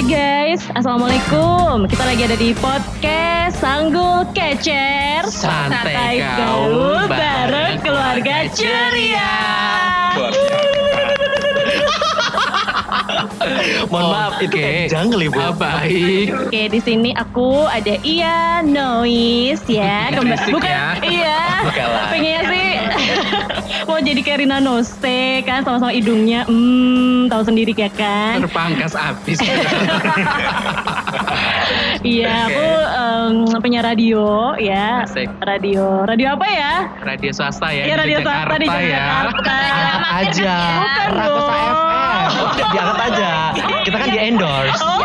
Hai guys, Assalamualaikum Kita lagi ada di podcast Sanggul Kecer Santai Gaul bareng keluarga ceria Mohon maaf, itu jungle ibu. Ah, baik. Oke, di sini aku ada Iya Noise ya. Kemba- Berisik Bukan, ya. iya. Bukan lah. Pengennya sih mau jadi kayak Rina Nose kan sama-sama hidungnya. Hmm, tahu sendiri ya kan? Terpangkas habis. Iya, aku em, penyiar radio ya. Asik. Radio. Radio apa ya? Radio swasta ya. Iya, di radio swasta di Jakarta ya. Jakarta. Angkat aja. Bukan dong. FM. Diangkat aja. Kita kan di endorse. Oh.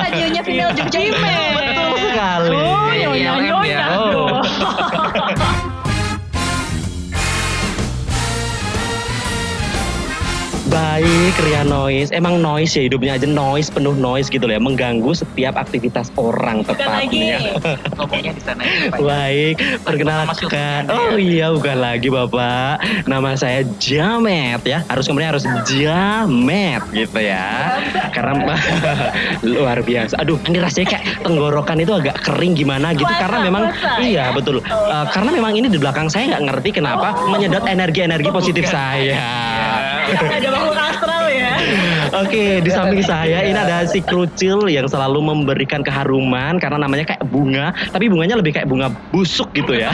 radionya Vinil Jogja Betul sekali. Oh, Iya, nyonya, iya, nyonya. Baik, Ria Noise. Emang noise ya hidupnya aja noise, penuh noise gitu loh ya. Mengganggu setiap aktivitas orang tepatnya. Ngomongnya di sana ya, Pak. Baik, perkenalkan. Oh iya, bukan lagi Bapak. Nama saya Jamet ya. Harus kemudian harus Jamet gitu ya. Karena luar biasa. Aduh, ini rasanya kayak tenggorokan itu agak kering gimana gitu. Karena memang iya betul. Eh, karena memang ini di belakang saya nggak ngerti kenapa menyedot energi-energi positif saya. Ada makhluk astral ya. Oke, di samping saya ini ada si Krucil yang selalu memberikan keharuman karena namanya kayak bunga, tapi bunganya lebih kayak bunga busuk gitu ya.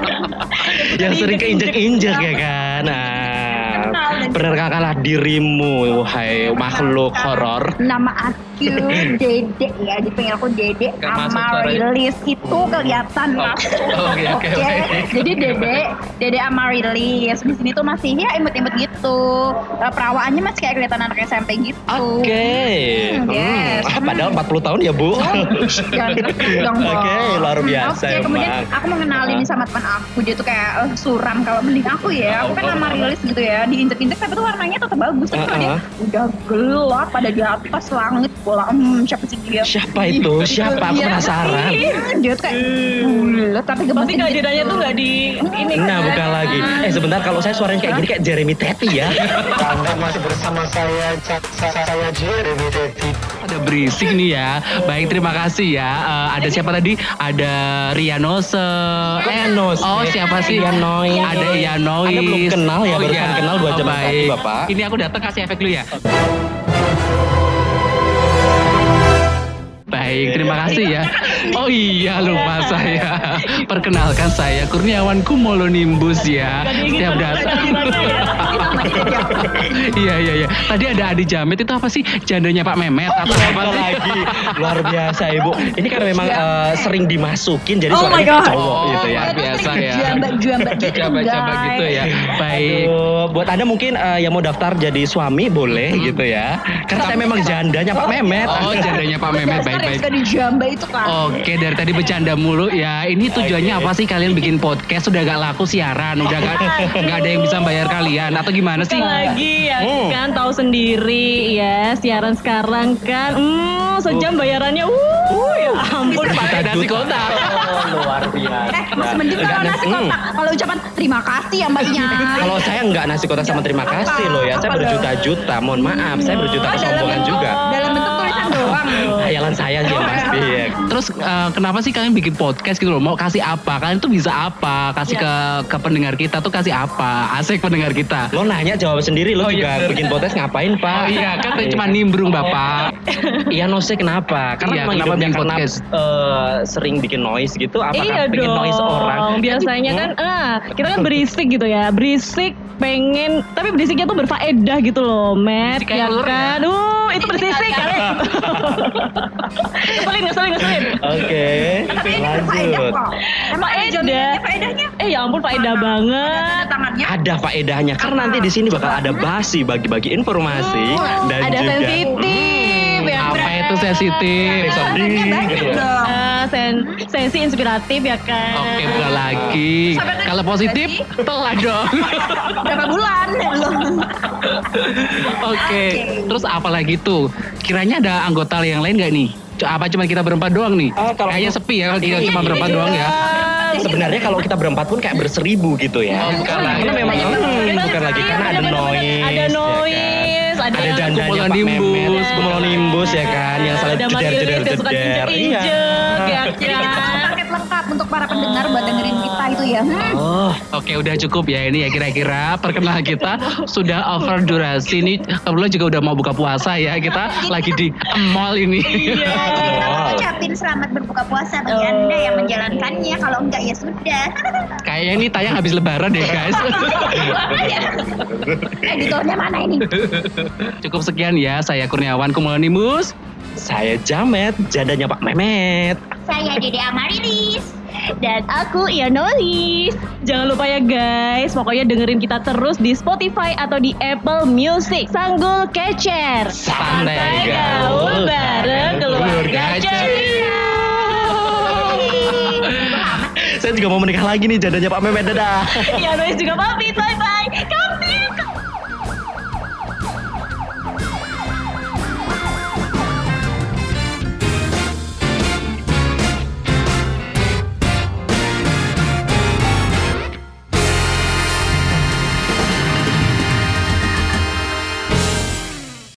yang sering keinjek-injek ya kan. Nah, perkenalkanlah dirimu, wahai makhluk horor. Nama aku Dede ya, dipanggil aku Dede suaranya. Amarilis itu kelihatan Oh, oke. Jadi Dede, Dede Amarilis di sini tuh masih ya imut-imut gitu. Eh, Perawaannya masih kayak kelihatan anak SMP gitu. Oke. Hmm, yes. Ah, padahal 40 tahun ya, Bu. Jangan bilang Oke, luar biasa Oke, kemudian emang. aku nih sama teman aku. Dia tuh kayak eh, suram kalau mending aku ya. Aku kan Oh, oh, Amarilis gitu ya. Diinjek-injek tapi tuh warnanya tetap bagus. Tapi kalau dia Uh-uh. udah gelap pada di atas langit bola. Hmm, siapa sih dia? Siapa itu? Siapa? Aku Iya, penasaran. Dia tuh kayak bulat tapi gemesin Tapi kehadirannya tuh nggak di ini Nah, kan? bukan lagi. Eh, sebentar kalau saya suaranya kayak gini kayak Jeremy Teti ya. Anda masih bersama saya, saya Jeremy Teti. Ada berisik nih ya. Baik, terima kasih ya. Eh, ada siapa tadi? Ada Rianose. Rianose. Oh, siapa sih? Rianois. Ada Rianois. Anda belum kenal ya, barusan iya. kenal dua jam Oh, tadi. Bapak. Ini aku datang kasih efek dulu ya. Baik, terima kasih ya. Oh iya, lupa saya. Perkenalkan saya Kurniawan Kumolonimbus ya. Setiap datang. Iya, iya, iya. Tadi ada Adi Jamet itu apa sih? Jandanya Pak Mehmet atau apa Apa sih? lagi? Luar biasa Ibu. Ini kan memang eh, sering dimasukin jadi Oh suaranya God. cowok gitu ya. Oh, biasa ya. Jambak-jambak gitu, gitu ya. Baik. Aduh, buat Anda mungkin eh, yang mau daftar jadi suami boleh gitu ya. Karena saya memang jandanya Pak Mehmet. Oh, jandanya Pak yang Baik-baik. dijambak itu kan. Oke, dari tadi bercanda mulu ya. Ini tujuannya apa sih kalian bikin podcast? Udah gak laku siaran, udah gak, nggak ada yang bisa bayar kalian atau gimana sih? Lagi ya Hmm. kan tahu sendiri ya siaran sekarang kan hmm sejam bayarannya uh ya ampun Kita Pak ada si kota. Oh, luar biasa. Eh, masih mending kalau nasi Hmm. kotak. Kalau ucapan terima kasih ya mbaknya. Kalau saya nggak nasi kotak sama terima kasih loh ya. Saya berjuta-juta. Mohon maaf, saya berjuta Oh, dalam kesombongan juga. Dalam doang. Hayalan saya sih pasti ya. Terus eh, kenapa sih kalian bikin podcast gitu loh? Mau kasih apa? Kalian tuh bisa apa? Kasih Ya. ke ke pendengar kita tuh kasih apa? Asik pendengar kita. Lo nanya jawab sendiri, lo Oh, iya, juga bener. bikin podcast ngapain Pak? Oh iya, kan saya cuma nimbrung Bapak. Iya noise kenapa? Karena Iya, kenapa hidupnya bikin karena podcast? eh, sering bikin noise gitu. Apakah iya dong. noise orang? Biasanya Hmm? kan, ah kita kan berisik gitu ya, berisik pengen, tapi berisiknya tuh berfaedah gitu loh, Matt, ya ular ya? kan? Uh, itu berisik kali. ngeselin, ngeselin, ngeselin. Oke, Tapi ini berfaedah lanjut. kok. Emang ada jaminannya faedahnya? Eh ya ampun faedah banget. Ada tangannya. Ada faedahnya karena nanti di sini bakal ada basi bagi-bagi informasi dan Ada juga sensitif ya. Apa itu sensitif? Banyak gitu. dong. Sen sensi inspiratif ya kan. Oke, bukan lagi. Kalau positif, telah dong. Berapa bulan belum? Oke, terus apa lagi tuh? Kiranya ada anggota yang lain gak nih? Apa cuma kita berempat doang nih? Kalau- Kayaknya sepi ya kalau kita cuma berempat doang ya. sebenarnya kalau kita berempat pun kayak berseribu gitu ya. Oh, bukan lagi. Karena memang hmm, bukan lagi karena ada noise. Ada ya kan? Jandanya Pak Cumulonimbus. Mehmet, Cumulonimbus ya kan, yang salah jeder jeder jeder. injek-injek, ya Jadi kita kan? paket lengkap untuk para pendengar buat dengerin kita itu ya. Hmm. Oh, Oke udah cukup ya ini ya kira-kira perkenalan kita sudah over durasi nih kebetulan juga udah mau buka puasa ya kita lagi di mall ini. Iya. Kita mau ucapin selamat berbuka puasa bagi Oh. anda yang menjalankannya. Kalau enggak ya sudah. Kayaknya ini tayang habis lebaran deh guys. Ya. Editornya mana ini? Cukup sekian ya saya Kurniawan Kumulonimbus. saya Jamet, jandanya Pak Mehmet. Saya Dede Amarilis. Dan aku Ianolis. Jangan lupa ya guys, pokoknya dengerin kita terus di Spotify atau di Apple Music. Sanggul Kecer. Santai gaul bareng keluarga ceria. Saya juga mau menikah lagi nih jandanya Pak Mehmet. Dadah. Ianolis juga pamit, bye-bye.